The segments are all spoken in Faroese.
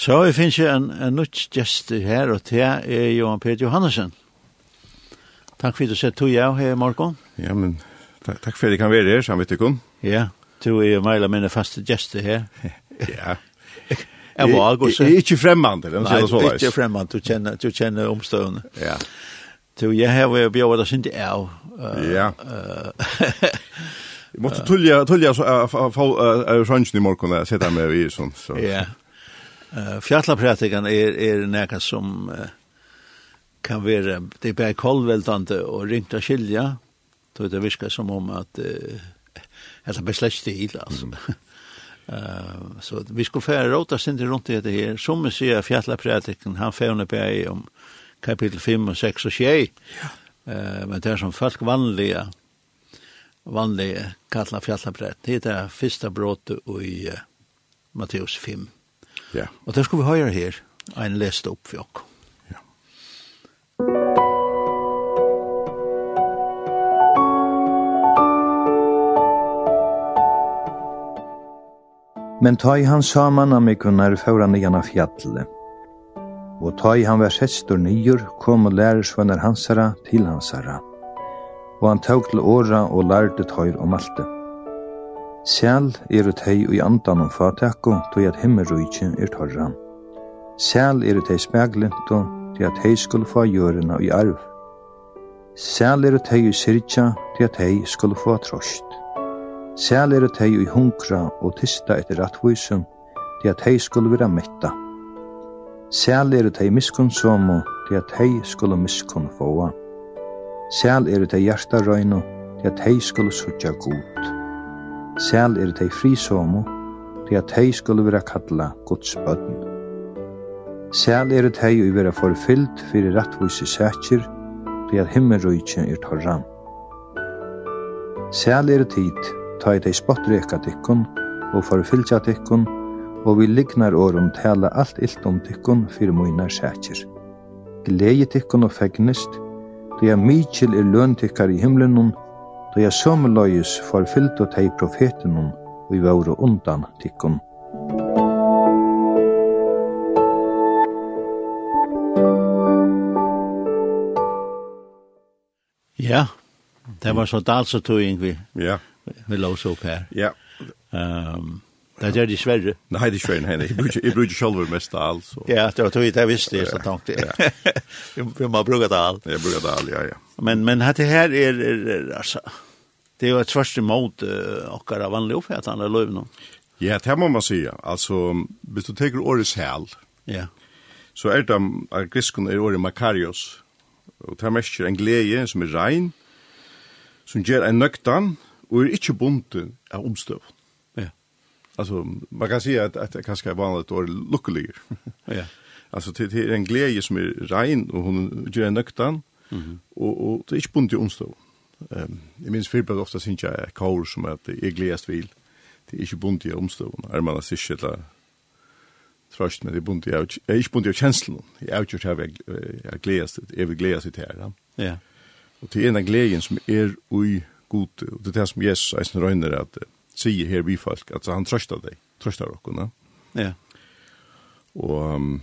Så vi finnes jo en, en nytt gjest her, og det er Johan Peter Johannesson. Takk for at du sett to jeg her, Marko. Ja, men takk, takk for at jeg kan være her, sammen med dere. Ja, du er jo meg eller mine faste gjest her. ja. Jeg var også. Jeg er Ikke fremmand, eller noe sånt. Nei, ikke fremmand, du kjenner, du kjenner omstående. Ja. Du, jeg har vært bjøret, det synes jeg er. Ja. Jeg måtte tullja, tullja, få sjansen i morgen, jeg sitter med i sånn. Ja. Uh, Fjallapratikan er, er nekka som uh, kan være, det er bare kolveldande og ringt av skilja, då det virkar som om at uh, det er slett stil, altså. Mm. uh, så vi skulle fære råta sindi rundt i det her, som vi sier Fjallapratikan, han fævne bæg om kapitel 5 og 6 og 6, ja. uh, men det er som folk vanliga, vanlige kalla Fjallapratikan, det er det første bråte i uh, Matteus 5. Ja. Og det skulle vi høre her, en leste opp for oss. Men ta i han saman av mikunar fauran igjen av fjallet. Og ta i han var setstor nyer, kom og lærer svønner hansara til hansara. Og han tåg til åra og lærte tøyr om alt det. Sæl eru ut hei i andan om fatakko, tog at himmerujtje er torra. Sæl eru hei speglinto, tog at hei skulle få gjørena i arv. Sæl eru hei og sirtja, tog at hei skulle få trost. Sæl eru tei og i hunkra og tista etter rattvísum, tog at hei skulle vera metta. Sæl eru tei miskun somo, tog at hei skulle miskun fåa. Sæl eru tei hjartarøyno, tog at hei skulle sutja god. Sæl er tei frisomu, til at tei skulle vera kalla Guds bøtten. Sæl er tei ui vera forfyllt fyrir rattvise sækir, til at himmelrujtjen er torran. Sæl er tid, ta i tei spottreka tikkun, og forfylltja tikkun, og vi lignar årum tala alt illt om tikkun fyrir munar sækir. Gleie tikkun og fegnist, til at mykjel er løn tikkar i himlenun, då jeg sømeløyes og teg profetenon, og i våre undan tikkun. Ja, det var så dalsetøying vi, ja. vi lås opp her. Ja. Um, Det er det sverre. Nej, det är svärre. henne. jag brukar jeg brukar selv mest all så. Ja, det var tog det visste jag så tänkte. Vi må bruke det alt. Jag brukar det alt, ja ja. Men men det här är alltså det är ju ett tvärs emot och våra vanliga uppfattningar löv löven. Ja, det må man säga. Alltså, hvis du tar året häl. Ja. Så er det att grisken er året Makarios. Och det här en glede som är rein, som ger en nøktan, og er ikke bunten av omstøvn alltså man kan säga att att det kanske är vanligt år lucklig. ja. Alltså det är en glädje som är rein och hon gör en nöktan. Mhm. Och och det är inte bundet i onsdag. Ehm jag minns för ofta syns jag kaur som att det är glädjest vil. Det är inte bundet i omstånd. Är man sig själva tröst med det bundet i jag är inte bundet i känslan. Jag har gjort här jag glädjest det är glädjest det här. Ja. Och det är en glädjen som är oj god och det är som Jesus är snarare att sier her vi folk, altså han trøster deg, trøster dere, Ja. Og um,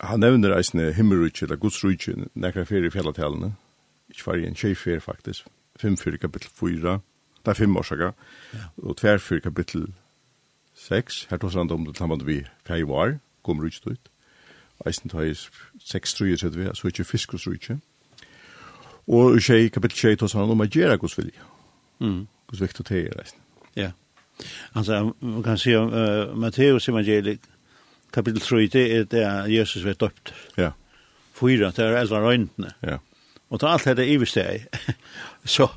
han nevner eisne himmelrykje, eller godsrykje, nekra fyrir i fjallatælene, ikke fyrir en tjejfer faktisk, fem fyrir kapittel 4, det er fem årsaka, ja. og tver fyrir kapittel 6, her tås han om det samme vi fyrir var, kom rykje ut, eisne tøys 6 trykje, så vi, så ikke fiskosrykje, og i kapittel 6 tås han om a gjerra godsvilje, mm. godsviktig teir, eisne. Ja. Altså, man kan si om uh, Matteus evangeliet, kapitel 3, det er der Jesus vet døpt. Ja. Fyra, det er elva røyndene. Ja. Og ta alt dette iversteg, så,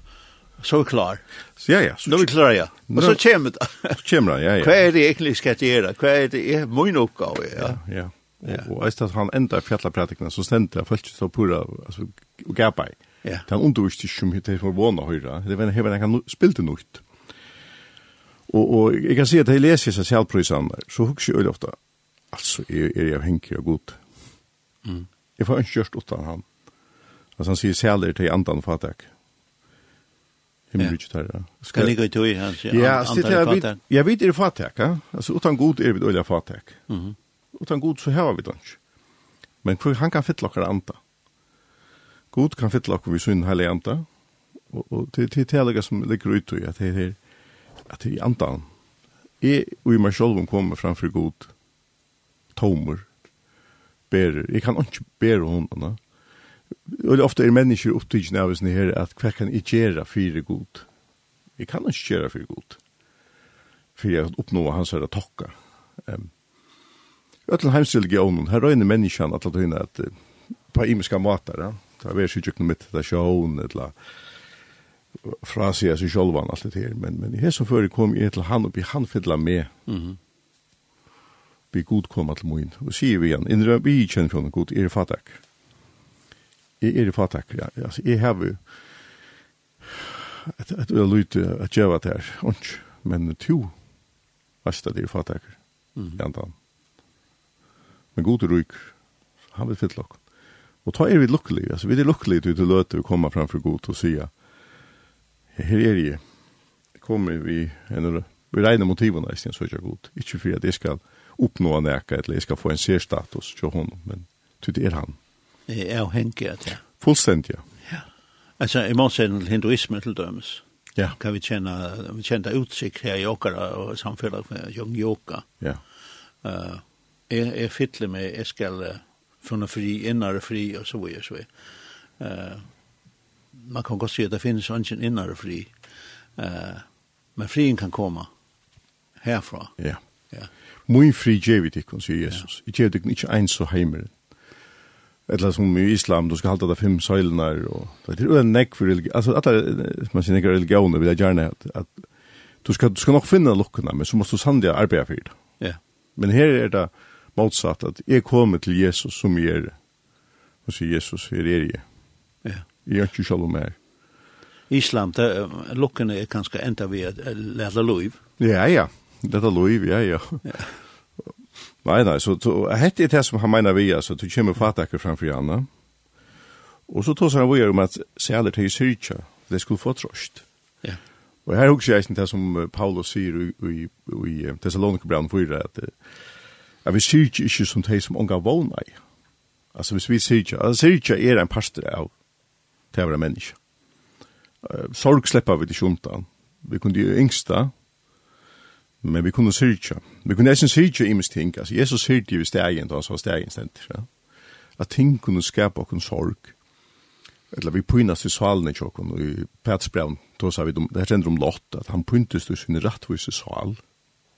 så klar. Ja, ja. Så, Nå er vi klar, ja. Og så kommer det. Så kommer det, ja, ja. Hva er det egentlig skal gjøre? Hva er det er min oppgave, ja. Ja, ja. Ja. Og eist at han enda i fjallapratikna, så stendte jeg faktisk så pura, altså, og gapa i. Ja. Det er undervist ikke om det er for vana høyra. Det er hever enn han spilte nokt. Og, og jeg kan si at jeg leser seg selvprisene, så husker jeg øyne ofte, altså, er, er jeg avhengig av god. Mm. Jeg får ikke gjørst uten han. Altså, han sier særlig til andan fatak. Himmel ikke tar det. Skal ligge i tog, han sier ja, andan fatak. Jeg vet er fatak, ja. Altså, uten god er vi øyne fatak. Mm -hmm. Utan god så har vi det ikke. Men for han kan fylle dere anta. God kan fylle dere vi synd hele anta. Og, og til, det, til, til, til, til, til, til, til, til, til, at i andan, jeg og i meg selv kommer framfor god tomer, berer. Jeg kan ikke bere hundene. Og ofte er mennesker opptidsen av oss her at hva kan jeg gjøre for god? Jeg kan ikke gjøre for god. For jeg oppnå hans her tokka. Um, Ötlen heimsreligionen, her røyne menneskene at det er at på imiska måter, ja. Det er vært noe mitt, det er sjån, det er fra seg seg selv han alt det her, men, men i hese før kom jeg til han og vi han fylla med. Mm -hmm. Vi god kom til min, og sier vi igjen, innrøm, vi kjenner for noe god, er det fatak? Er det fatak, ja. Altså, jeg har jo et, et øye lyte at jeg var der, ondt, men to vasta det er fatak, mm -hmm. jantan. Men god er ryk, han vil fylla Og ta er vi lukkelig, altså vi er lukkelig til å løte å komme framfor god og sige, her er jeg. Kommer vi, en, vi regner motivene i sin søkja god. Ikke for at jeg skal oppnå en eka, eller jeg skal få en særstatus til honom, men til det er han. Det er avhengig av ja. Fullstendig, ja. ja. Altså, i motsetning til hinduisme til dømes, ja. kan vi kjenne, vi kjenne utsikt her i åkere og samfunnet med Jung Yoga. Ja. Uh, jeg, jeg fytler meg, jeg skal uh, funne fri, innere fri, og så videre, så videre. Uh, man kan godt si at det finnes ikke innere fri, uh, men frien kan komme herfra. Ja. ja. Mui fri gjevit ikkon, sier Jesus. Ja. Djevit ikkon ikkje eins og heimer. Eller som i islam, du skal halda det fem søylenar, og det er en nekk for religion. Altså, at man sier nekkar religioner, vil jeg gjerne at, at du, skal, du skal nok finne lukkuna, men så måst du sandja arbeida for det. Ja. Men her er det motsatt, at jeg kommer til Jesus som jeg er, og sier Jesus, her er jeg. Ja. Jeg er ikke selv om jeg. Islam, det, lukkene er kanskje enda vi at leta loiv. Ja, ja. Leta loiv, ja, ja. ja. nei, nei, så to, hette er det som han mener vi, altså, du kommer fatakker framfor Janne. Og så tog han vi om at sæler til Syrkja, det skulle få trost. Ja. Og her husker jeg det som Paulus sier i, i, i Thessalonikebraun 4, at, at vi sier ikke som de som unga vågna i. Altså hvis vi sier ikke, altså sier ikke er en pastor av til å være menneske. Sorg slipper vi til sjuntan. Vi kunne jo yngsta, men vi kunne syrtja. Vi kunne nesten syrtja i mis ting. Altså, Jesus syrtja i stegen, da han sa stegen stendt. Ja? At ting kunne skapa okkur sorg. Eller vi pynast i salen i tjokken, og i Petsbrevn, då sa vi, det her kjenner om Lott, at han pyntes i sin rattvise sal.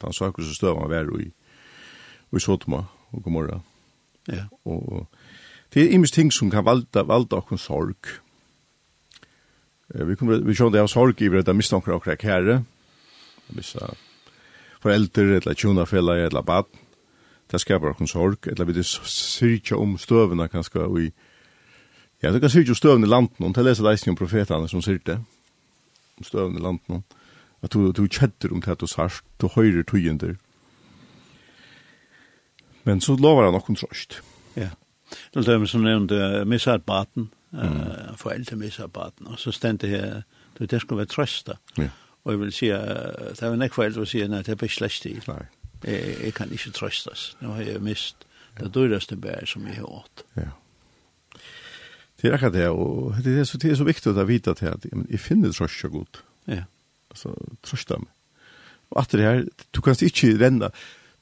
Da han sa akkur så støv han var i, i Sotoma og Gomorra. Ja. Og, det er imens ting som kan valda, valda okkur sorg Vi kommer vi sjón det av sorg i det mista och kräk herre. Missa foreldre eller tjuna fella eller bad. Det skapar också sorg eller vi det syrja om stövna kanske och i Ja, det kan syrja stövna i landen och det lesa läsning om profetarna som syrte. Om stövna i landen. At du, du kjettir om det att du sarst, du høyrer tøyender. Men så lovar han noen trost. Ja. Det er det som nevnte missat baten, uh, foreldre missa baden, og så stendte jeg, du, det skulle være trøsta. Ja. Og jeg vil si, uh, det jo nek foreldre å si, nei, det er bare slett i. Nei. Jeg, jeg kan ikke trøstas. Nå har jeg mist det dyraste bær som jeg har åt. Ja. Det er akkurat det, og det er så, det er så viktig å vite til at jeg, finner trøst så godt. Ja. Altså, trøst dem. Og at det her, du kan ikke renne,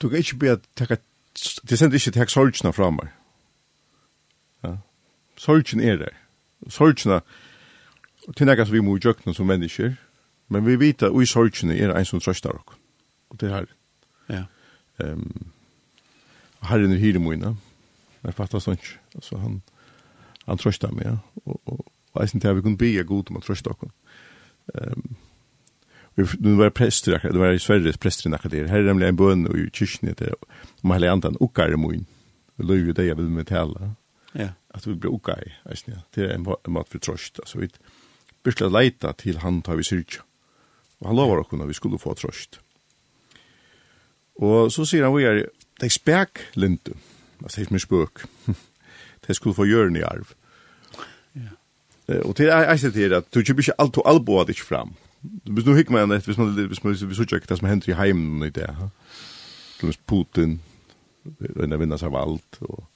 du kan ikke be at det sender ikke til sorgene fra meg. Ja, sorgen er der. Sorgen er, til nekka som vi må gjøkna som mennesker, men vi vet at ui sorgen er en som trøstar ok. Og det er her. Ja. Um, herren er hyre moina, Jeg fattar sånn, ikke. altså han, han trøstar meg, ja. og, og, og eisen til at vi kunne be god om å trøsta ok. Um, Nu var prester, det var i Sverige prester i nakka der. Her er nemlig en bøn i kyrkene til om hele andan, ukkar i moin. Vi løy jo det jeg vil med tala. Ja. Att vi brukar i Eisne. Det är en mat för tröst. Så vi började leita till han tar vi syrkja. Og han lovar okkurna vi skulle få tröst. Og så sier han vi er, det er spek lindu. Altså, det er spøk. det skulle få gjørn i arv. Ja. Og til eisne til at du kjøper ikke alt og alboa ditt fram. Hvis nu hikker man etter, hvis man, hvis man, hvis man, hvis man, hender i heimen i det, hvis Putin, hvis man, hvis man, hvis man, hvis man,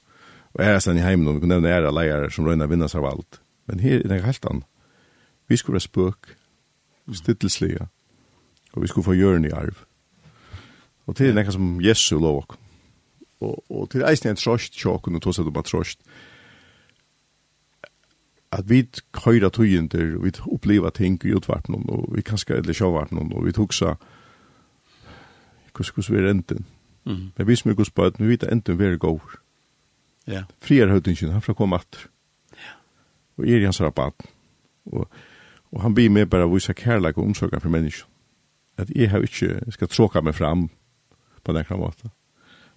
og er sen i heimen, og vi kunne nevne ære leier som røyna seg av alt. Men her er det helt annet. Vi skulle være spøk, stittelslige, og vi skulle få gjøren i arv. Og til nekka som Jesu lov ok. Og, og til eisen en trost tjåkun, og tås at du bare trost, at vi høyra tøyender, vi oppleva ting i utvarpnum, og vi kanskje eller sjåvarpnum, og vi tuksa hvordan vi er enden. Mm. Men vi som er gos bøyden, vi vet enden vi er gåur. Ja. Frier høytingen, han får komme atter. Ja. Og er i hans rabat. Og, og han blir med bare å vise kærlighet og omsorg for mennesken. At jeg har ikke, skal tråka meg fram på den måten.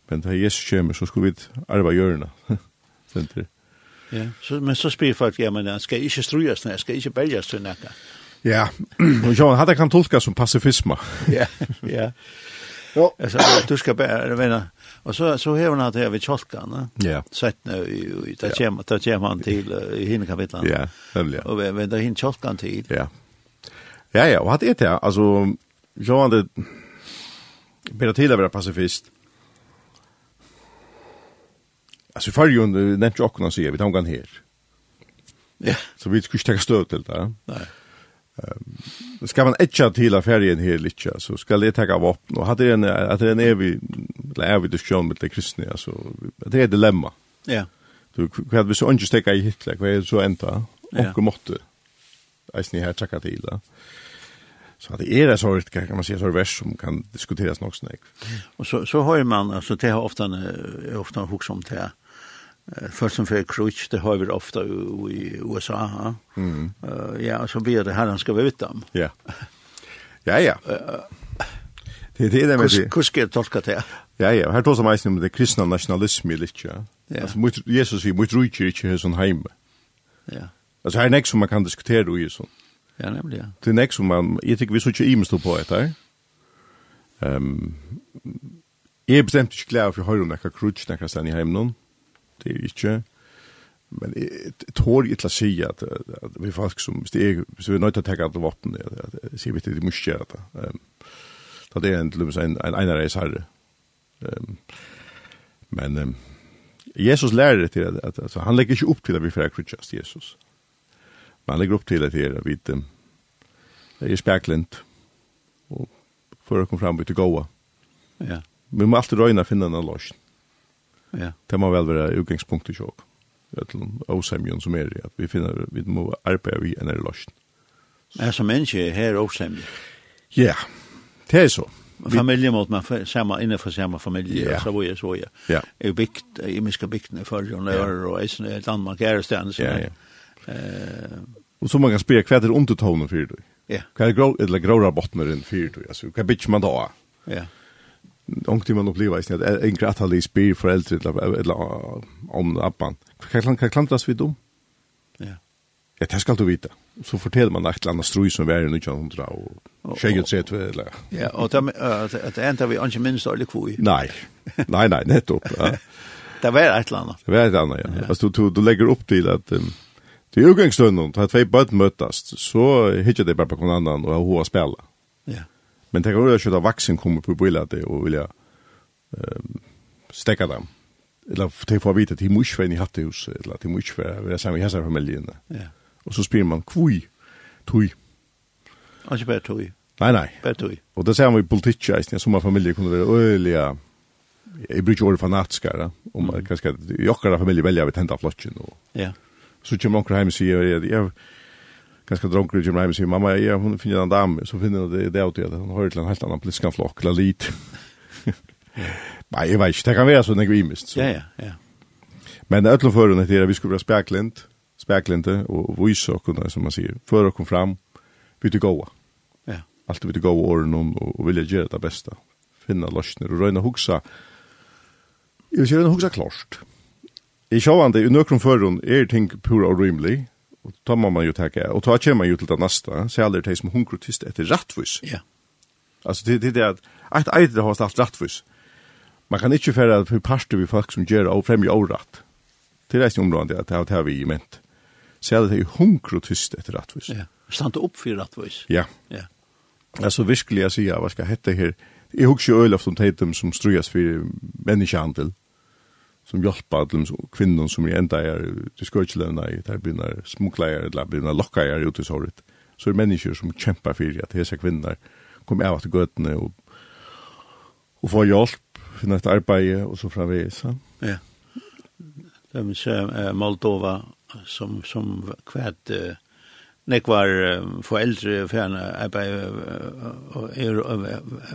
Men da Jesus kommer, så skal vi arva hjørna. ja, så, men så spyr folk, ja, men han skal ikke strujas, han skal ikke beljas til nekka. Ja, og John, hadde kan tolka som pacifisma. ja, ja. Jo. Alltså du ska bara vänta. Och så så har hon att här vid kjolkan, Ja. Sett nu i där kommer där kommer han till i hinna kapitlet. Ja, nämligen. Och vem där hin kjolkan till. Ja. Ja ja, och hade det här alltså jag hade bara till att vara pacifist. Alltså för ju nämnt jag också när vi tar hon här. Ja. Så vi skulle inte ta stöd till det. Nej ska man etcha till ferien här lite så ska det ta vapen och hade en att den är vi är vi diskusjon med det kristna alltså det er ett dilemma. Ja. Du hade vi så inte stäcka i Hitler hva er det så ända och måtte. Är ni här tacka till det. Så det er det så att kan man säga så vers som kan diskuteras något snägg. Och så så har man alltså det har ofta ofta hooks om det. Folk som för krutsk, det har vi ofta i USA. Mm. Ja, så blir det här han ska veta om. Ja, ja. ja. Det är det med det. Hur ska jag tolka det? Ja, ja. Här tar som eisen om det kristna nationalism i lite. Ja. Alltså, Jesus vi mot rujk er ikke hos heim. Ja. Alltså, här nästa nek som man kan diskutera i sånt. Ja, nämligen. ja. Det er nek som man, jeg tykker vi så ikke imestå på etter. Um, jeg er bestemt ikke glad for å høre om nekka krutsk nekka stand i heim det er ikke, men jeg tår ikke til å si at, at vi folk som, hvis, det er, hvis vi er nødt til å tenke alle våpen, sier vi til de måske gjøre det. Da det er en, en, en ene reis herre. Um, men um, Jesus lærer det til at, at altså, han legger ikke opp til at vi får krutjast Jesus. Men han legger opp til at, at vi um, er speklind og for å komme fram til gåa. Ja. Vi må alltid røyna finna en løsning. Ja. Det må vel være utgangspunktet i sjokk. Til åsemjen som er i at vi finner, vi må arbeide vi enn er løsjen. Men som menneske her åsemjen? Ja, det er så. Familjen mot man samma innanför samma familj yeah. så var jag så ja. Ja. Är byggt i miska bygden för ju när och i Danmark är det stans. Ja ja. Eh så man kan spela hva er tonen för dig. Ja. Det grå eller gråra bottnar in för dig. hva kan bitch man då. Ja. Ongt man uppleva isni at en grat halli spyr foreldre eller om appan. Kan kan klantast vi dum. Ja. Ja, det skal du vite. Så forteller man et eller annet strøy som er i 1900 og skjegget sett ved, eller... Ja, og det endte vi ikke minst alle kvoi. Nei, nei, nei, nettopp. Ja. det var et eller annet. Det var et eller annet, ja. ja. Altså, du, du du legger opp til at um, til utgangsstunden, til at vi bare møttes, så hittet det bare på noen hverandre og hva spela. Ja. Men det kan jo ikke at vaksen kommer på bilen det og vilja ehm stäcka dem. Eller til få vite det får vita till musch i hattehus, eller at de till musch være sammen i hela familien. Ja. Og så spyr man kvui tui. Alltså bara tog. Nei, nei. Bara tog. Og det ser man i politiken i som familie familjer kunde vara öliga i bridge order fanatiska om man kanskje, i kan familie velger vi tenta flotchen och. Ja. Så kommer onkel hem och säger jeg, ganska drunker Jim Rhymes säger mamma ja hon finner en dam så finner det det åt det hon hör till en helt annan politisk flock la lit. Nej, jag vet inte, det kan vara så när vi mist. Så. Ja, ja, ja. Men öllum förrun det är vi skulle vara spärklint, spärklinte och visa och kunna som man säger för att komma fram vi till goa. Ja. Allt vi till goa åren och, och vilja göra det bästa. Finna lösningar och röna huxa. Jag vill röna huxa klart. I sjåvande, i nøkron førun er ting pura og rimelig, Og då må man jo tenke, og då kommer man jo til det neste, Så er det som hungrar tyst etter rattvis. Ja. Altså, det det där at, et det har stalt rattvis. Man kan inte föra för parter vi folk som gjør och främja orätt. Det er ikke området at det har vi i ment. Så alla det hungrar tyst etter rattvis. Ja. Stanna upp för rättvis. Ja. Ja. Alltså verkligen sier, säger hva skal hette her? Jeg husker jo öl om de som strujas for människohandel som hjelper til kvinner som er enda er til skøtjelevna i, der begynner smukleier, eller begynner lokkeier ut i såret. Så er mennesker som kjemper for at disse kvinner kommer av til gøtene og, og får hjelp, finner et arbeid og så framvegis. Ja. Det vil si Moldova som, som kvært uh, nekvar uh, foreldre fjerne arbeid og er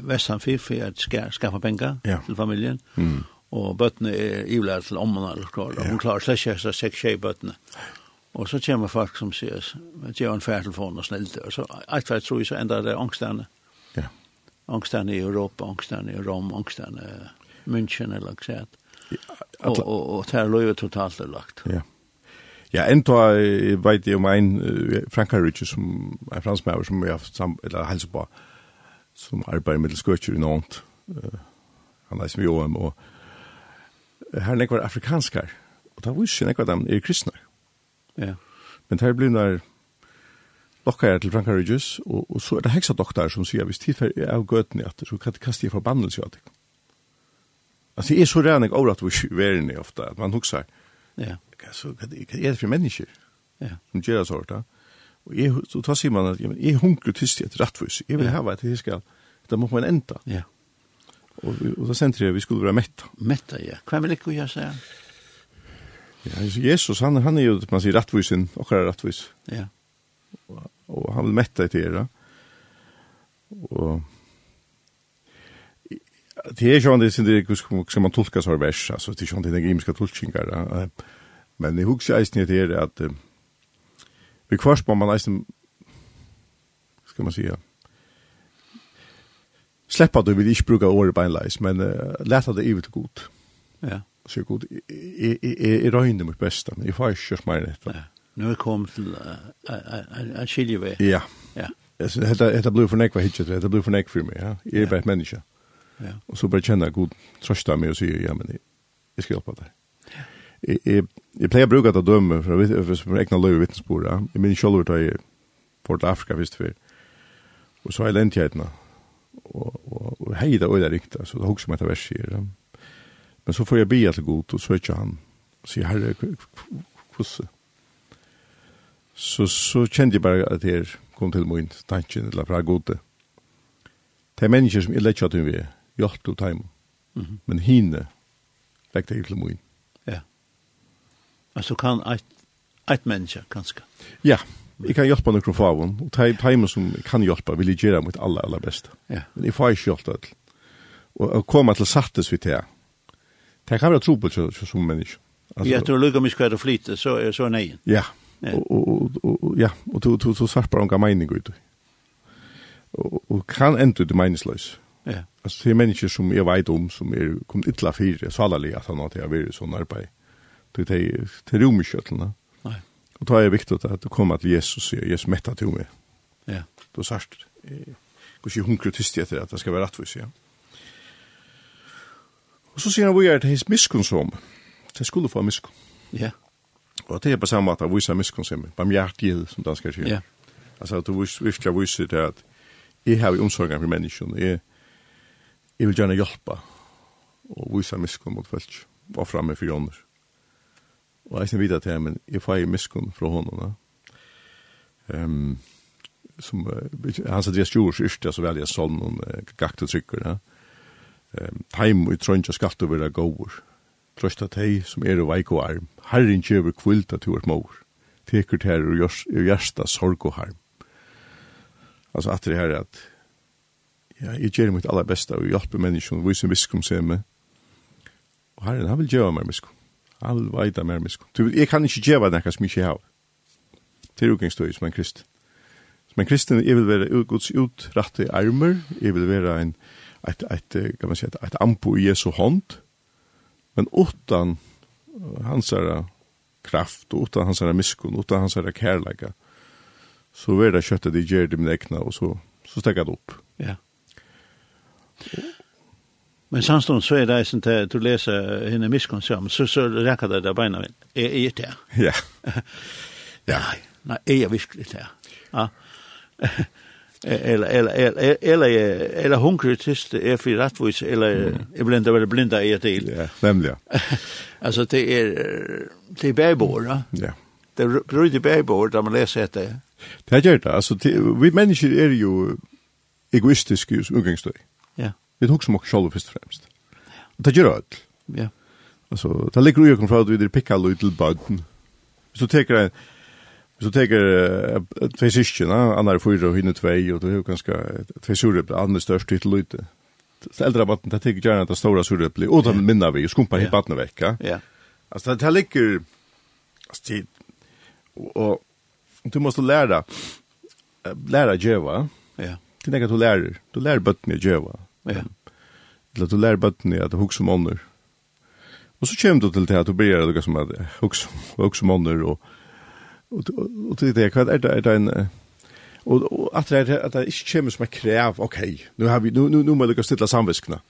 vestan fyrir for at skaffa pengar til familien. Mm og bøttene er ivlært til ommen eller klar. og Hun klarer slett ikke etter seks tjei bøttene. Og så kommer folk som sier, at jeg har en færtelefon og snilt, og så alt hva jeg tror jeg så enda det angstene. Ja. Angstene i Europa, angstene i Rom, angstene i München eller hva sett. Og, og, og det er løyve totalt er lagt. Ja. Ja, enda vet jeg om en Frankarich som er fransmæver som jeg har haft sam, eller helse på, som arbeider med skøtjer i Nantes. Uh, han er som i OM, og her nekvar afrikanskar, og da var ikke nekvar dem er kristne. Ja. Men her blir nær lokkar til Franka Ridges, og, og så er det heksa doktor som sier, hvis tilfell er av gøtene at så kan det kaste jeg forbannelse av det. Altså, det er så rannig overratt hvor verden er ofte, at man huksar, ja. så, hva er det for mennesker? Ja. Som gjør det sånt, Og jeg, så tar sier man at, jeg, jeg hunker tyst i et rettvis, jeg vil ja. hava at jeg skal, det må man enda. Ja. Og, og da sendte jeg vi skulle være metta. Metta, ja. Hva vil ikke jeg si? Ja, Jesus, han, han er jo, man sier, rattvisen, akkurat rettvis. Ja. Og, og han vil metta til dere. Og det er jo det er det skal man tolka så vers, altså det er jo det gimiska tolkingar. Men jeg husker eisen det dere at vi kvarspar man eisen skal man säga Slepp at du vil ikke bruke året beinleis, men uh, leta det ivet godt. Ja. Så god, jeg røyner mitt beste, men jeg får ikke kjørt meg rett. Ja. Nu er jeg kommet til en skiljevei. Ja. Ja. Dette blir for nekva hittet, dette blir for nekva for meg, ja. Jeg er bare et menneske. Ja. Og så bare kjenner jeg god trøst meg og sier, ja, men jeg skal hjelpe deg. Ja. Jeg pleier å bruke dette for, fra egna løy og vittnesbord, ja. Jeg minner selv da jeg får til Afrika, visst vi. Og så har jeg lent og, og, og hei det øyne riktig, så det hokser meg til vers sier. Men så får jeg bia til god, og så er ikke han, og sier, herre, hvordan? Så, så kjente jeg bare at jeg kom til min tanken, eller fra gode. Det er mennesker som jeg lett kjatt hun ved, hjelp til time, mm -hmm. men hine lekte jeg til min. Ja. Altså kan et, et menneske, kanskje? Ja, ja. Jeg kan hjelpe noen fra henne, og det er hjemme som kan hjelpe, vil jeg gjøre mitt aller, aller beste. Ja. Men jeg får ikke hjelpe til. Og å komme til sattes vi til, det kan være tro på det som menneske. Ja, du lukker mye hver og flyte, så, er så er Ja, Ja, og, og, og, ja, og du, du, du svarper bare omgå mening ut. Og, og kan enda ut meningsløs. Ja. Altså, det er mennesker som jeg vet om, som er kommet ytla fire, salerlig at han har vært sånn arbeid. Det er, det er romerskjøttene. Ja Och då är det viktigt att du kommer til Jesus och Jesus mättar til meg. Ja. Då sagt går ju hungrig tyst etter att det ska vara rettvis, ja. Och så ser han hvor er det hans miskunn som. Det skulle få miskunn. Ja. Och det är på samma sätt att visa miskunn som barmhärtighet som danskar sier. Ja. Alltså du du virkelig viser det at jeg har omsorgen for menneskene, jeg, jeg vil gjerne hjelpe og vise miskunn mot folk og fremme for ånder. Og jeg synes videre til ham, men jeg får miskunn fra honom. Um, som, uh, det er stjors yrste, så velger jeg sånn noen uh, gakt og trykker. Ja. Um, Teim og trønja skatt over det gåur. Trøsta teg som er og veik og arm. Herren kjøver kvilta til vårt mor. Teker her og gjersta sorg og harm. Altså at det her er at ja, jeg gjør mitt aller beste og hjelper menneskene og viser miskum seg med. Og herren, han vil gjøre meg miskum. All veida mer misk. Du, jeg kan ikke gjeva nekka som ikke har. Det er utgangsstøy som en krist. Som en kristen, jeg vil være Guds utrette armer, jeg vil være en, et, et, kan man si, et, et ampo i Jesu hånd, men utan hans herre kraft, og utan hans herre miskun, utan hans herre kærleika, så vil det kjøttet i gjerdi min egna, og så, så stekka det opp. Ja. Yeah. Men samstånd så er det eisen til du leser henne miskonnsam, så, så rekker det der beina min. Er Jeg er det. Ja. ja. Nei, jeg er virkelig det. Ja. Eller, eller, eller, eller, eller hungrig tyst er for rettvis, eller jeg blinda, eller blinda er til. Ja, nemlig, ja. altså, det er, det er bæbord, ja. Ja. Det er bryd i bæbord, da man leser etter. Det er gjør det, altså, vi mennesker er jo egoistiske i utgangsstøy. Ja. Vi tog som också själva först och främst. Och det gör det. Ja. Alltså, det ligger ju kom från att vi där picka lite böden. Så tar jag så tar jag två syskon, andra fyra och hinner två och då är ganska två surre andra störst till lite. Så äldre vatten det tar gärna det stora surre och då minna vi och skumpa hit vattnet vecka. Ja. Alltså det ligger alltså och du måste lära lära jeva. Ja. Det är att du lär du lär bötten jeva. Ja. Eller du lærer bøttene at du hukser om ånder. Og så kommer du til det at du blir noe som at hukser om ånder, og, og, og, og til det, hva er det, er det en... Og, og at det, at det ikke kommer som et krev, ok, nå, har vi, nå, nå, nå må jeg lukke stille samviskene.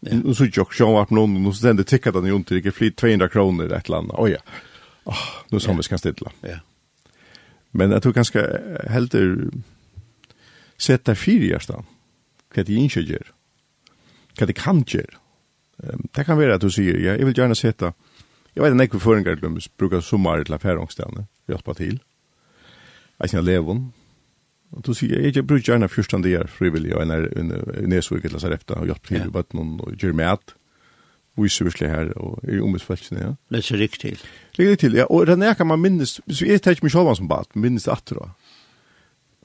Nu så jag jag vart någon och sen det tickade den ju inte det flyt 200 kronor ett land. Oj ja. Ah, nu som vi ska stilla. Ja. Men jag tror ganska helt sätta fyra stan. Kan det inte göra hva det kan gjøre. Um, det kan være at du sier, ja, jeg vil gjerne sette, jeg vet en ekve føringer til å bruke sommer til affærangstene, hjelpa til, jeg kjenner levon, og du sier, jeg bruker gjerne 14 dager frivillig, og en er nesvig til å efter, og hjelpa til, ja. og noen, og gjør med viser virkelig her, og er ombudsfelsen, ja. Det ser riktig til. Riktig til, ja. Og det er kan man minnes, hvis vi er tenkt meg selv som bad, minnes det atter da.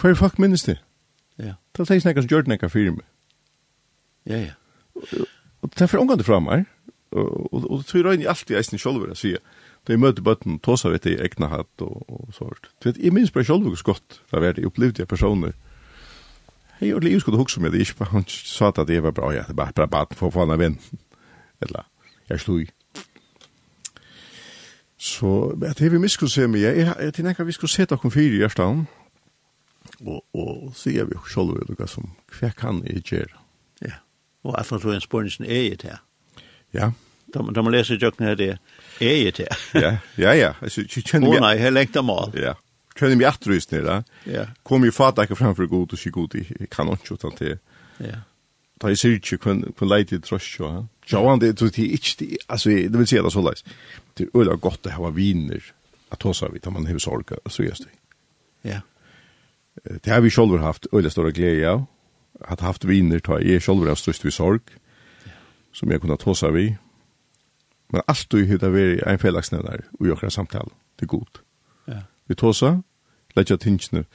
Hva er fuck minnes det? Ja. Det er tenkt noe som gjør det noe firme. Ja, ja. Og det er for omgående fra meg, og, og og det tror jeg allt i eisen sjolver jeg sier, da jeg møter bøtten, tåsa vet jeg egna hatt og, og sånt. Du vet, jeg minns bare sjolver så godt, da var det, jeg opplevde jeg personer, jeg gjorde livet skulle hukse med det, ikke bare, han sa at det var bra, ja, det er bare bra baden for å få han av vinn, eller, jeg slog i. Så, det er vi miskunn se med, jeg, jeg tenker vi skulle sette okkur fyra i hjertan, og, og sier vi sjolver, hva som, hva kan jeg gjøre? Ja. Yeah. Og jeg tror en spørningen er i det. Ja. Da, da man leser jøkken her, det er i det. ja, ja, ja. Altså, jeg kjenner meg... Å nei, jeg lengte mal. Ja. Kjenner meg etter hos nere. Ja. Kom i fat ikke framfor god og sier god, jeg kan ikke utan til. Ja. Da jeg sier ikke hvem kun leid i trøst, ja. Sjåan, det er ikke, altså, det vil si det så leis. Det er øyla godt å ha viner, at hos vi, da man har sorg, så gjør det. Ja. Det har vi selv haft øyla store glede av, at haft viner ta jeg selv var størst vi sorg, som jeg kunne ta seg vi. Men alt du hittar vi er en feldagsnevner og gjør samtale til god. Ja. Vi tar seg, letja tingene,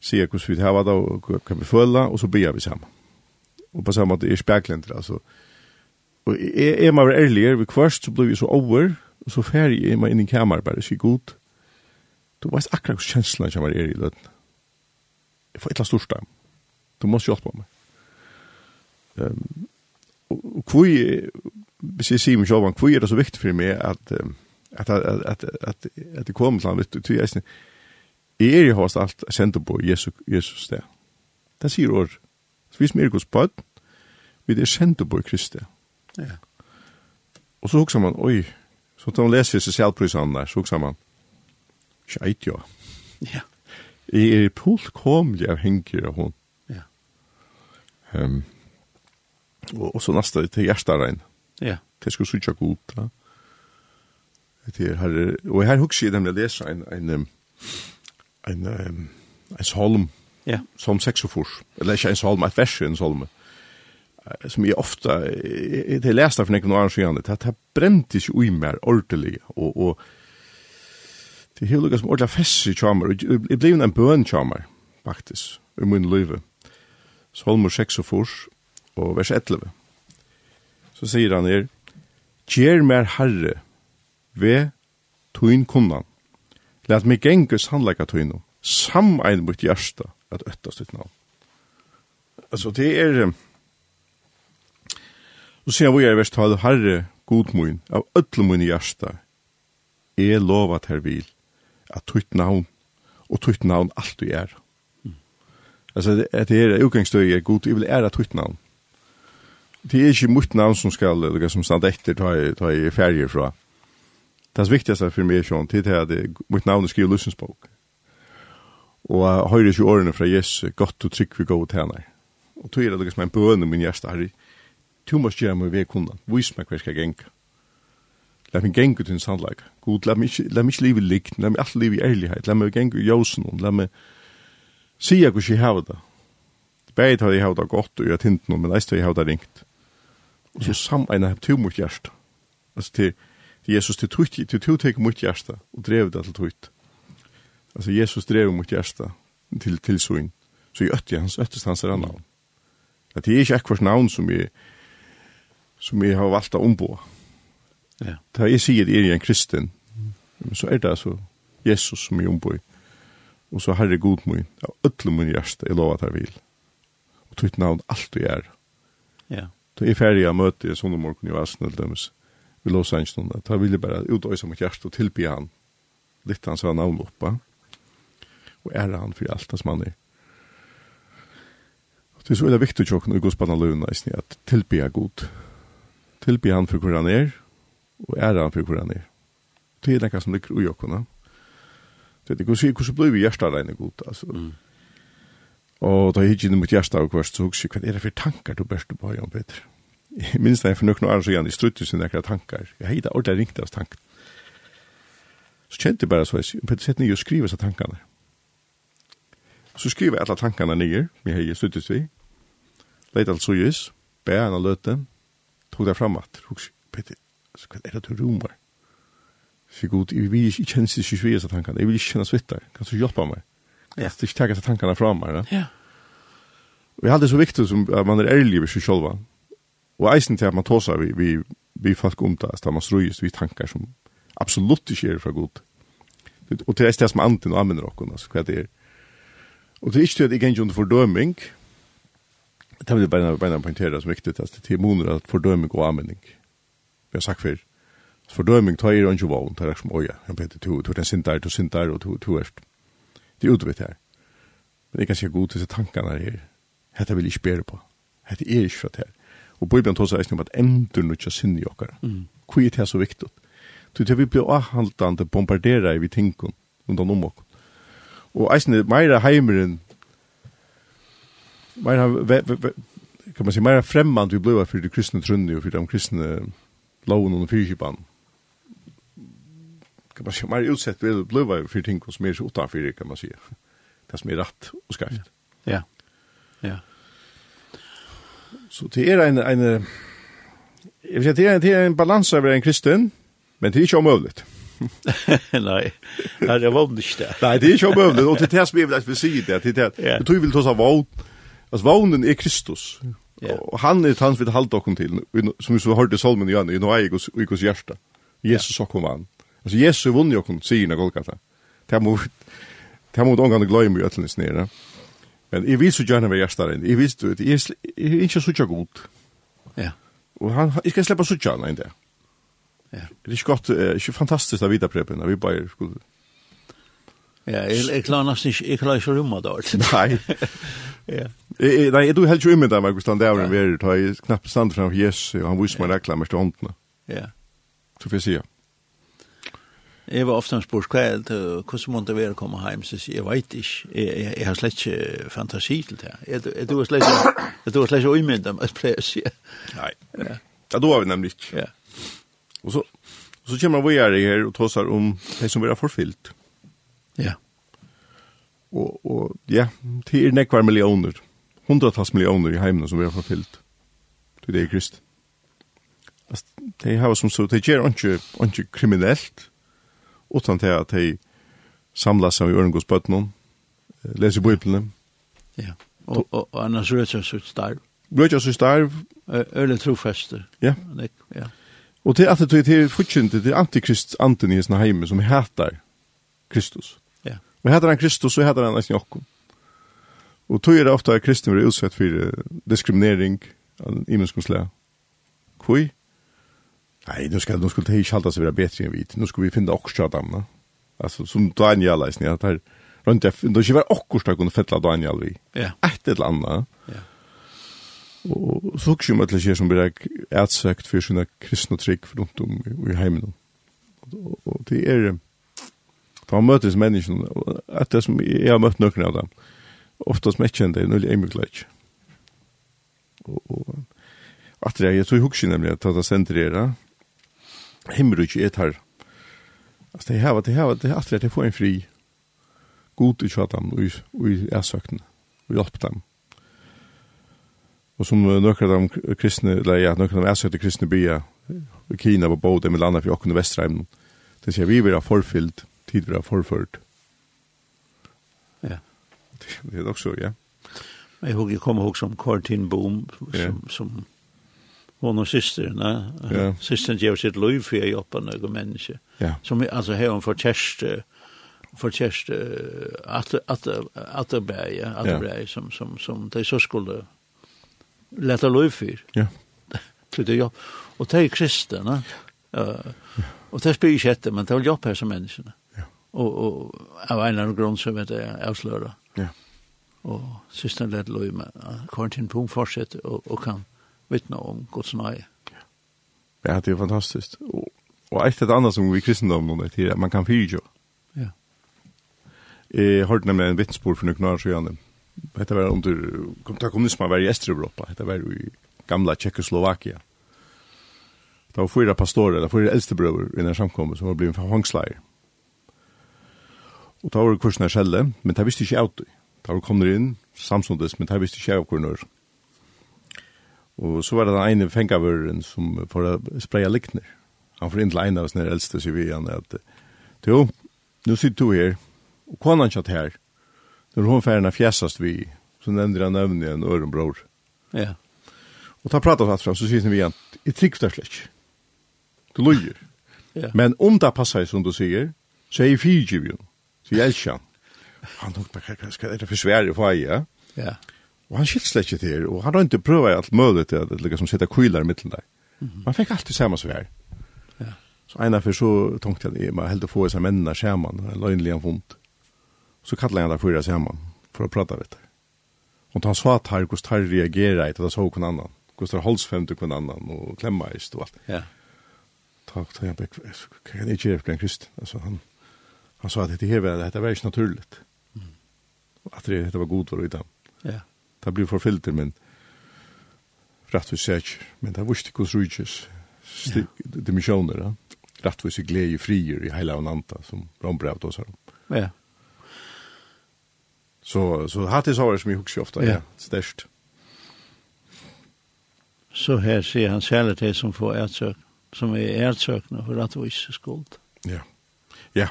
sier hvordan vi har det og hva vi føler, og så ber vi sammen. Og på samme måte er speklender, altså. Og er, er man ærligere vi kvørst så blir vi så over, og så ferdig er man inn i kammer bare, sier god. Du vet akkurat hvordan kjenslene kommer er i løtten. Jeg får et eller annet stort Du måste hjälpa mig. Ehm um, och kvui hvis jeg sier meg selv, hvor er det så viktig for meg at at at at at at det kommer til litt til jeg er jo hos alt sender på Jesus Jesus der. Det sier år. Så vi smer Guds pad. Vi er sender på Kristus. Ja. Og så hugsa man, oi, så tar man leser seg selv på der, så hugsa man. Skit jo. Ja. Jeg er fullkomlig avhengig av hon. Ehm og, og så nästa till hjärtarein. Ja. Det skulle sucha god. Ja. Det är här och här hooks ju dem det läsa en en en en solm. Ja. Som sexofors. Eller inte en solm, ett vers en solm. Som jag ofta det lästa för några år sedan det har bräntis ju i mer ordentligt och och Det är lukket som ordentlig fest i chamar. Det blev en bøn chamar faktisk, i min livet Salmur 6 og fors, og vers 11. Så sier han her, Gjer mer herre, ve tuin kunnan. Lat meg genge sannleika tuinu, samein mot hjärsta, at öttast ditt navn. Altså, det er... Så sier vi er vers 12, Herre, god mun, av ötlemoin i hjärsta, er lovat her vil, at tuit navn, og tuit navn alt du er. Alltså att det är utgångsstöj är god, jag vill ära ditt namn. Det är inte mitt namn som ska eller som stannar efter ta i, ta i färger från. Det viktigaste för mig är ju inte det att mitt namn är skrivet i Og jeg hører ikke årene fra Jesus, godt og trygg vi går til henne. Og tog er det liksom en bøn bøne min hjerte, Herre, du må gjøre meg ved kunden, vis meg hva jeg skal gjenge. La meg gjenge til en sannleik. God, la meg ikke la meg ikke livet likt, la meg alt livet i ærlighet, la meg gjenge i jøsen, la meg sier hvordan jeg har det. Begge har jeg har det godt og jeg har tint noe, men eist har jeg har det ringt. Og så sammen har to mot hjerte. Altså til, til Jesus, til to, til to tek mot hjerte og drev det til tøyt. Altså Jesus drev mot hjerte til, til søgn. Så jeg øtti hans, øttest hans er navn. At det er ikke ekkert navn som jeg, som jeg har valgt å ombo. Ja. Da jeg sier det er en kristen, så er det altså Jesus som jeg ombo i og så herre god min, av ødle min hjerte, jeg lover at jeg vil. Og tutt navn alt du gjør. Ja. Da jeg ferdig av møte i sånne morgen i Vasen, eller dømes, vi låser en stund, da vil jeg bare utøyse mitt hjerte og tilby han, litt hans av navn oppa, og ære han for alt hans mann er. Og det er så veldig viktig tjokken i godspanna løvna i sni, at tilby er god. Tilby han for hvor han er, og ære han for hvor han er. Det er noe som ligger ui okkona, Det går sig hur blev vi gästar där gott alltså. Mm. Og da gick ju mot gästar och kvart så också er det for tankar du bäst på Jan Peter. Minst när för några år sedan i strutte sin några tankar. Jag hade ordentligt ringt av tank. Så kände bare så att Peter nye og skriva seg tankarna. Så skriver alla tankarna nye, Vi hei ju struttet vi. Lite alltså just. Bär en löten. Tog det framåt. Peter, så er det du rumar. Så god, jeg vil ikke kjenne seg ikke svige seg tankene. Jeg vil ikke kjenne svitter. Kan du hjelpe meg? Ja. Så ikke tenker seg tankene fra meg. Ja. Og jeg har det så viktig som at man er ærlig ved seg selv. Og eisen til at man tåser vi, vi, vi folk om det, at man strøyes vi tankar som absolutt ikke er fra god. Og til det som anten og anvender dere, altså, hva det er. Og til ikke til at jeg ikke under fordøming, det vil jeg bare, bare poengtere som viktig, at det er moner at fordøming og anvending. Vi har sagt før, fordøming tar er ikke vogn, tar er som, åja, jeg vet, du er en sintar, du sintar, og du er det er utvitt her. Men jeg kan se god til tankene her, dette vil jeg ikke bære på, dette er ikke for det her. Og Bibelen tar seg om at endur nødja synd i okkar. Mm. Hvor er det så viktig? Så det vi blir avhaltande bombardera i vi tingun undan om okkar. Og eisne, meira heimeren, meira, ve, ve, ve, kan man si, meira fremmand vi blei fyrir de kristne trunni og fyrir de kristne loven og fyrkipan kan man säga, mer utsett vill bluva för ting som är så utanför kan man säga. Det som är rätt och skarpt. Ja. Ja. Så det är en en jag vet inte det är en balans över en kristen, men det är inte omöjligt. Nei, det er var ikke det. Nei, det er ikke omöjligt. og det är det som jag vil si det. Det er det. jeg tror jeg vil ta seg våld. altså vånden er Kristus. Yeah. Og han er hans vi halda okkur til, som vi så hørte i Solmen i Janne, i noe eget hos hjärsta. Jesus yeah. okkur vann. Alltså Jesu vunni okkur signa Golgata. Det må det må ongan gløyma í ætlins nær. Men i visu gjerne við jastarin. I visu det er ikkje så godt. Ja. Og han eg skal sleppa sucha nei der. Ja. Det er godt, ikkje fantastisk av vidaprepen, vi bare skulle Ja, jeg jeg klarer nesten ikke, jeg klarer ikke å rømme det. Nei. ja. Nei, du tror helt ikke umiddag meg, Gustav, det er en verre, da jeg knapt stand framfor Jesus, og han viser meg rekla, mest til håndene. Ja. Så får jeg si, ja. Jeg var ofte spurt hva er det, hvordan må det være å komme hjem? Så sier jeg, jeg vet ikke, jeg, jeg, jeg har slett ikke fantasi til det. Jeg, jeg, jeg, slett, er du slett ikke umynda med pleier å si? Nei, ja. ja, da var vi nemlig ikke. Ja. Og så, og så kommer vi her, her og tåser om det som vi har forfylt. Ja. Og, og ja, det er nekvar millioner, hundratals millioner i heimene som vi har forfylt. Det er krist. De har som så, de gjør ikke, ikke kriminellt, utan til at de samlas seg i Ørengåsbøttene, leser Bibelen. Ja, og, og, og annars rødt seg sitt starv. Rødja sitt starv. Øle trofeste. Ja. ja. Og til at det er fortjent, det er antikrist anten i hesten heime som heter Kristus. Ja. Og heter han Kristus, så heter han nesten Jakob. Og tog er det ofte at kristne blir utsett for diskriminering av imenskonsulære. Hvor? Nei, nu skal, nu skal det ikke hålla seg være bedre enn vi. Nu skal vi finna också damna. Altså, som Daniel läs ni att rundt jeg, det er ikke vara också stark och fälla Daniel vi. Ja. Et eller annet. Ja. Og så också med det som blir ärtsökt för sina kristna trick för runt om i i heimen. Og, og det er, är ta mötes människan att det som jeg har møtt noen av dem. Oftast mest mäckande, nu är det mycket Och, och att det är, jeg tror jag husker nämligen att det sender era, himmelrykje er her. Altså, det her, det her, det her, at det får en fri god i av og i æsøkene, og hjelpe dem. Og som nøkker av dem kristne, eller ja, nøkker av dem æsøkte kristne byer, i Kina på både med landet for åkken og Vestreim, det sier vi vil ha forfyllt, tid vil ha forført. Ja. Det er nok så, ja. Men jeg kommer ihåg som Kortin Boom, som, ja. som hon och systern, ja. systern ger sitt liv för att hjälpa några människor. Ja. Som alltså här hon förtjänst förtjänst att att att berg, att berg som som som det så skulle lätta liv för. Ja. För det jag och det är kristna. Eh och det spyr inte men det vill hjälpa som människor. Ja. Och och av en annan grund så vet jag avslöra. Ja. Och systern lätt liv med Quentin Pum fortsätter och och kan vittna om Guds nøye. Ja, det er fantastisk. Og, og et eller annet som vi kristendom nå, det er at man kan fyrtjå. Ja. Jeg hørte nemlig en vittnesbord for noen år siden. Dette var under, da kommunismen var i Estreuropa, dette var i gamla Tjekkoslovakia. Det var fyra pastorer, det var fyra eldste brøver i denne samkommet som var blivit fangsleier. Og da var det kursen her selv, men det visste ikke av det. Da var det kommet inn, samsundes, men det visste ikke av hvordan det. Og så var det den ene fengavøren som får spreie likner. Han får inn til en av oss nere eldste, sier vi igjen, at jo, nå sitter du her, og kona han kjatt her, når hun færna fjæsast vi, så nevner han nevn igjen ørenbror. Ja. Og ta pratar satt fram, så sier vi igjen, jeg trygg deg slik. Du løyer. Ja. Men om det passer som du sier, så er jeg fyrtjiv jo, så jeg elsker han. Han tok, bare, hva er det for svære for jeg, ja? Ja. Og han skilt slett ikke til, og han har ikke prøvd alt mulig til at liksom sitte kvilar i middelen der. Mm. Man fikk alltid samme svær. Ja. Så ena for så tenkte jeg at man heldt å få seg mennene sammen, en løgnlig han vondt. Så kallet han der fyra sammen, for å prate litt. Og han sa at her, hvordan han reagerer etter at han så hver annan, hvordan han holdt frem til hver annan, og klemmer eist og alt. Ja. Takk, takk, takk, hva kan jeg ikke gjøre for en kristen? Altså, han, han sa at dette her var, dette var ikke naturligt. Mm. At det, dette var god for å vite. Ja det blir forfyllt men rett og slett, men det er vurs tikkos rujtjes, dimensjoner, ja. rettvis i glede frier i heila og nanta, som Rombrev tås her om. Ja. Så, så hatt er såret som jeg husker ofta, ja, ja, størst. Så her ser han særlig til som får ertsøk, som er ertsøkne for at vi skuld. Ja, ja.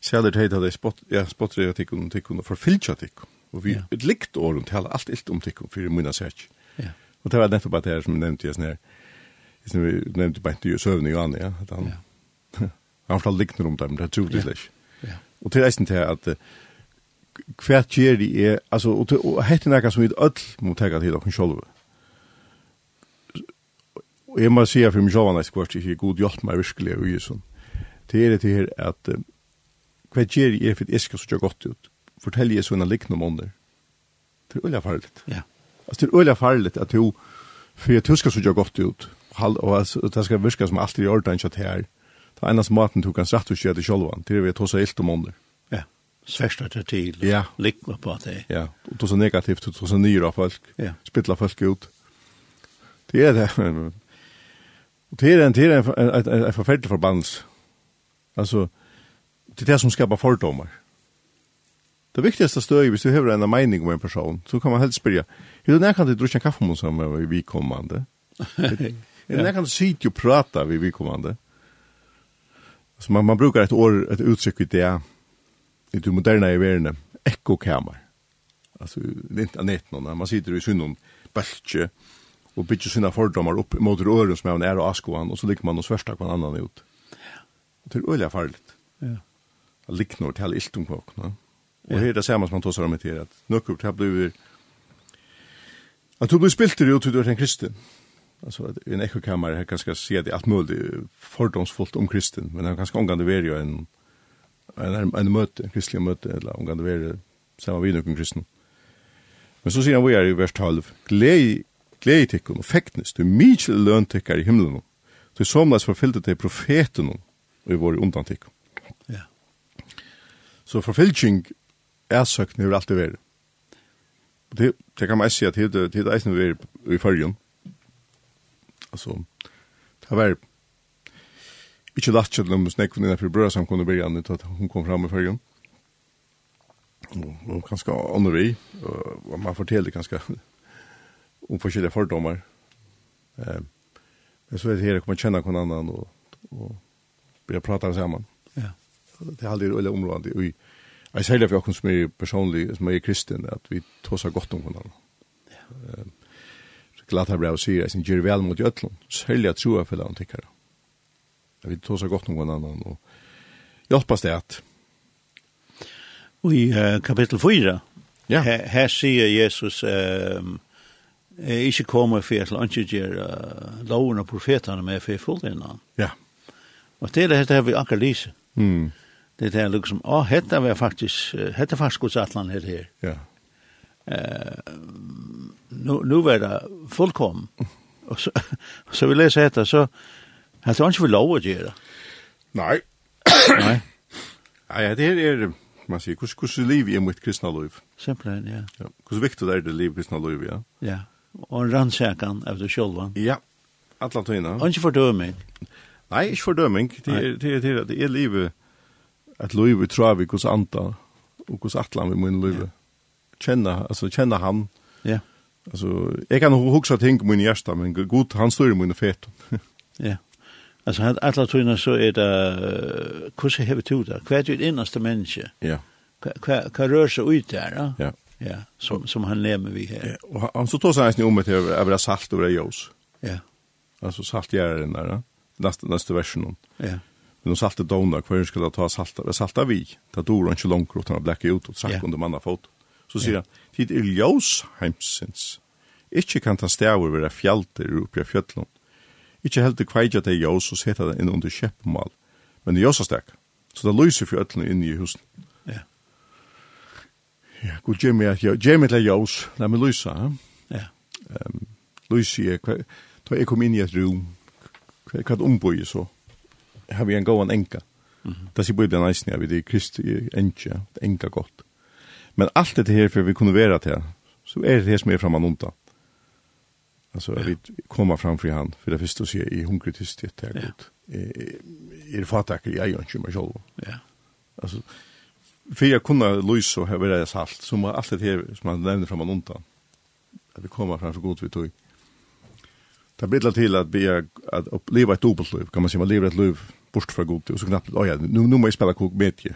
Særlig til at jeg spotter jeg tikkun, tikkun og forfylkja tikkun. Og vi ja. likt åren til alt ilt om tikkum fyrir munna sæk. Ja. Og det var nettopp at det her som nevnte jeg sånn her, som vi nevnte bare ikke Søvn i Johanne, ja, at han, ja. han fortalte likner om det, men det er Ja. slik. Ja. Og til eisen til at hva gjør de er, altså, og, til, og hette nekka som vi öll må tega til okken sjolve. Og jeg må sige for meg sjolvan eis kvart, ikke god hjelp meg virkelig og i sånn. Det er det her at hva gjør de er for at jeg skal så godt ut, fortelle Jesu en liknende om ånder. Det er øyla farligt. Ja. Altså, det er øyla farligt at du, for at du skal så godt ut, og at det skal virke som alt i orden kjatt her, det er eneste maten du kan sagt og skje til sjølvan, det er vi at hos er ilt om under. Ja, sversta til til, ja. likna på det. Ja, og det så negativt, det er så nyra folk, ja. spittla folk ut. Det er det, det er en, det er en, en, en, en forferdelig forbannelse. Altså, det er det som skapar fordomar. Det viktigaste stödet, hvis du har en mening om en person, så kan man helst spyrja, er du när kan du dricka kaffe med som er vidkommande? ja. När kan du sitte og prata vi kommande. Så man, man brukar ett år, ett uttryck i det, i det moderna i verden, ekkokammer. Alltså, det är inte annett man sitter i synden, bältje, og bytter sina fordomar upp mot rören som är en och askoan, och så ligger man och svärsta på en annan ut. Det är öliga farligt. Ja. Det liknar till allt om kvaken, Och det är det samma som man tar om till att nukkurt här blir att du blir spilt ut till en kristen. Alltså att en ekokammare här kanske se det allt möjligt fördomsfullt om kristen men han kanske omgående ver ju en en en möte, kristliga möte eller omgående ver samma vid någon kristen. Men så ser han vi är i vers 12. Glei glei tikkum och fäktnes du mycket löntekar i himlen. Du somnas förfyllde till profeten och i vår undantikkum. Ja. Så förfyllning æsøkene vil alltid være. Det, det kan man ikke si at det, det er eisen vi er i førjen. Altså, det var ikke lagt til dem snekken innenfor brød som kunne bli til at hun kom fram i førjen. Og, og ganske andre vi, og man forteller ganske om forskjellige fordommer. Eh, men så er det her, jeg kommer kjenne hverandre og, og blir pratet sammen. Ja. Det er aldri øyne områdende. i Jeg sier det for oss som er personlig, som er kristen, at vi tar seg godt om hverandre. Ja. Uh, Glatt her brev sier, jeg sin gjør vel mot gjøtlen, særlig at troa for det den tikkere. Vi tar seg godt om hverandre, og hjelpas det at. Og i uh, kapittel 4, ja. her, her sier Jesus, um, jeg er ikke kommer for til å ikke gjøre uh, loven og profetene med for fullt innan. Ja. Og det er det her vi akkurat lyser. Mm det är liksom ja oh, hetta var faktiskt hetta fast Guds atlan här här. Ja. Eh nu nu var det fullkom. Och så så vill jag säga så har jag inte vill lov att göra. Nej. Nej. Ja, det är man säger hur hur skulle liv i mitt kristna liv. Simpelt, ja. Ja, hur viktigt är det liv kristna liv, ja. Ja. Och en rannsäkan av det själva. Ja. Alla tiden. Och inte fördömning. Nej, inte fördömning. Det är det är det är livet at liv vi tror vi hos anta og hos atlan vi mun liv. Kjenna, altså kjenna han. Ja. Altså, jeg kan hugsa ting om min hjärsta, men god, han står i min fet. ja. Altså, at alle tøyna så er det, uh, hvordan hever du det? Hva er det innerste menneske? Ja. Hva, hva rør seg ut der, ja? Ja. som, som han lever vi her. Ja, og han så tås han om at jeg vil ha salt og det jøs. Ja. Altså, salt gjør det der, ja? Neste, neste versen. Ja. Men de salte dona, hver skulle ta salta, salta vi, ta dora ikke langt utan å blekke ut og trakk under manna fot. Så sier han, tid er ljós heimsins. Ikke kan ta stavur vera fjalter oppi av fjöllun. Ikke heldur kveidja til ljós og seta det inn under kjeppmal. Men ljós er stek. Så det lyser fjöllun inn i husen. Ja. Ja, god Jimmy, ja, Jimmy til ljós, la meg lysa, ja. Ja. Um, lysi, ta jeg kom inn i et rum, hva er det omboi så? har vi en gåan enka. Mm -hmm. Det sier bibeln nästan ja, vi det Kristi enka, enka gott. Men allt det här för vi kunne være till så är det det som är framan undan. Alltså ja. vi kommer fram för han för det första så i hungrig till det här gott. Är det fatakker, jag gjør ikke meg selv. Ja. Alltså för jag kunde lösa og ha det salt som allt det här som han nämnde framan undan, at vi kommer fram for gott vi tog. Det blir vi er, at att uppleva et dubbelliv. Kan man si, man lever et liv bort fra god og så knappt oh ja, nu nu må jeg spela kok med dig.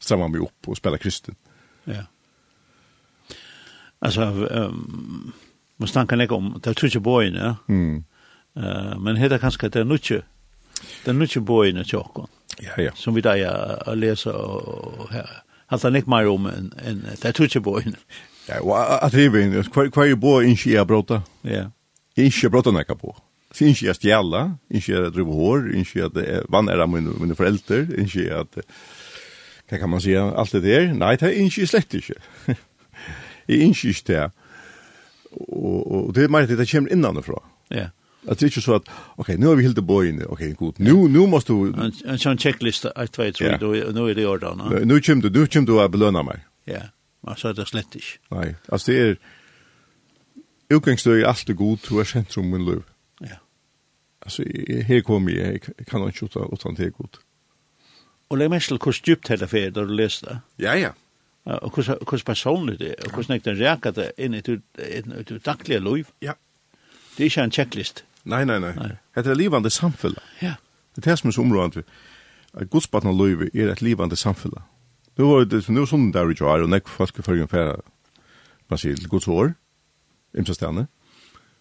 Stramma meg opp og spela kristen. Ja. Altså, um, man snakker ikke om det er jag boy, ja. Mm. Eh men heter kanskje det nutje. Det nutje boy när jag Ja ja. Som vi da ja, leser og, här. Har han ikke mer om en en det boy. Ja, och att det är ju kvar kvar boy in i brota. Ja. Ikke brått å nekka på. Så ikke jeg stjæla, ikke jeg driver hår, ikke at jeg vann er av mine, mine foreldre, ikke at, hva kan man si, alt det der. Nei, det er ikke jeg slett ikke. jeg er ikke ikke det. Og, og det er mer at det kommer innanfra. Ja. At det er ikke så at, ok, nu har vi helt bojen. ok, god, Nu nu måste du en en sån checklista att två tror yeah. nå er det i ordan. Nu kommer du, nu kommer du å belöna meg. Ja. Men så är det slett ikke. Nei, altså det är utgangsstøy er alltid god, du er sentrum min liv. Ja. Altså, jeg, her kom jeg, jeg kan ikke utan, utan det er god. Og legg mest til hvor djupt hele ferie da du leser det. Ja, ja. Og hvordan personlig det er, og hvordan ikke den reker det inn i du daglige liv? Ja. Det er ikke en checklist. Nei, nei, nei. Det er livande samfunnet. Ja. Det er det som er så området. Godsbatten og liv er et livande samfunnet. Nå var det som nu sånn der vi kjører, og nekk folk i følgen færa, man sier, til gods år. Ja imsastane.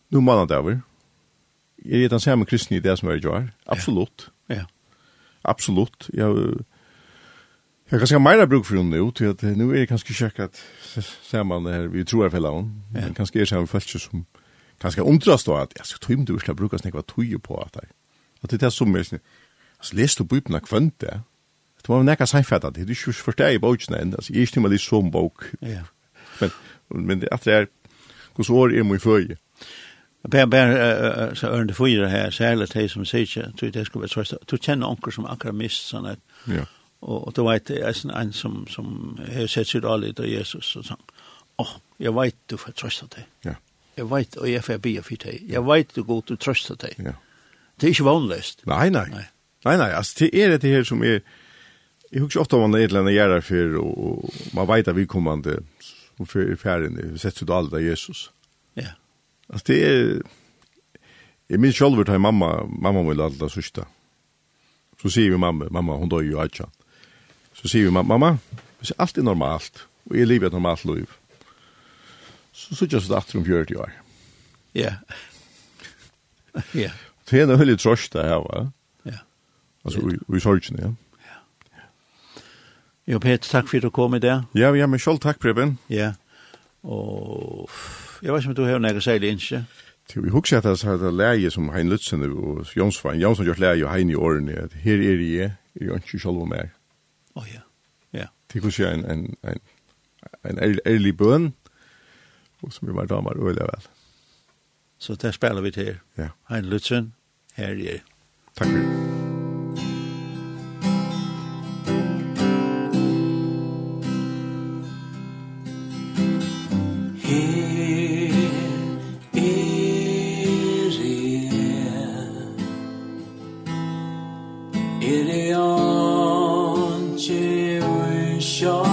Nu mannadaver. Er det den samme kristne i det som er i jar? Absolutt. Ja. ja. Absolutt. Jeg, jeg har kanskje meira bruk for henne nu, til at nu er det kanskje kjekk at saman det her, vi tror er fella hon, ja. men kanskje er saman følelse som kanskje undrast då at, jeg skal tøyme du skal bruka snakka tøye på at det At det er som er, altså les du bøypna kvönt det, det var nekka seinfættat, det er ikke forsteg i bøypna enn, altså jeg er ikke timme litt som bøk, men, men det er at det er, hos år er mye føje. Bær, bär så örn det fyra her, særlig de som sier ikke, tror det skulle være trøst. du kjenner onkel som akkurat mist sånn at, ja og och då vet jag en en som som har sett sitt all av Jesus og sånn, Åh, jeg vet du får trøst av deg. Ja. Jeg vet og jeg får be for deg. Jeg vet du går du av deg. Ja. Det er ikke vanligst. Nei, nei. Nei, nei, nei altså, det er det her som er, jeg husker ofte om man er et eller annet gjerder for, og og man vet at vi kommande, og for ferien, vi setter ut alle av Jesus. Ja. Yeah. Altså det er, jeg minns selv til mamma, mamma vil alle sørste. Så sier vi mamma, mamma, hun døg jo ikke. Så sier vi mamma, mamma, hvis alt er normalt, og jeg lever et normalt liv, så sitter jeg så datter om 40 år. Ja. Ja. Det er en veldig trøst det her, va? Ja. Altså, vi vi ja. Ja. Jo, Peter, takk for at du kom i det. Ja, ja, men selv takk, Preben. Ja, og jeg vet ikke om du har noe særlig innskje. Til vi husker at det er det leie som Hein Lutzen og Jonsfein, Jonsson gjør leie og Hein i årene, at her er jeg, er jeg ikke selv om meg. Å ja, ja. Til hvordan jeg en, en, en, en ærlig bøn, og som vi var damer og øyelig vel. Så der spiller vi til. Ja. Hein Lutzen, her er jeg. Takk for det. sure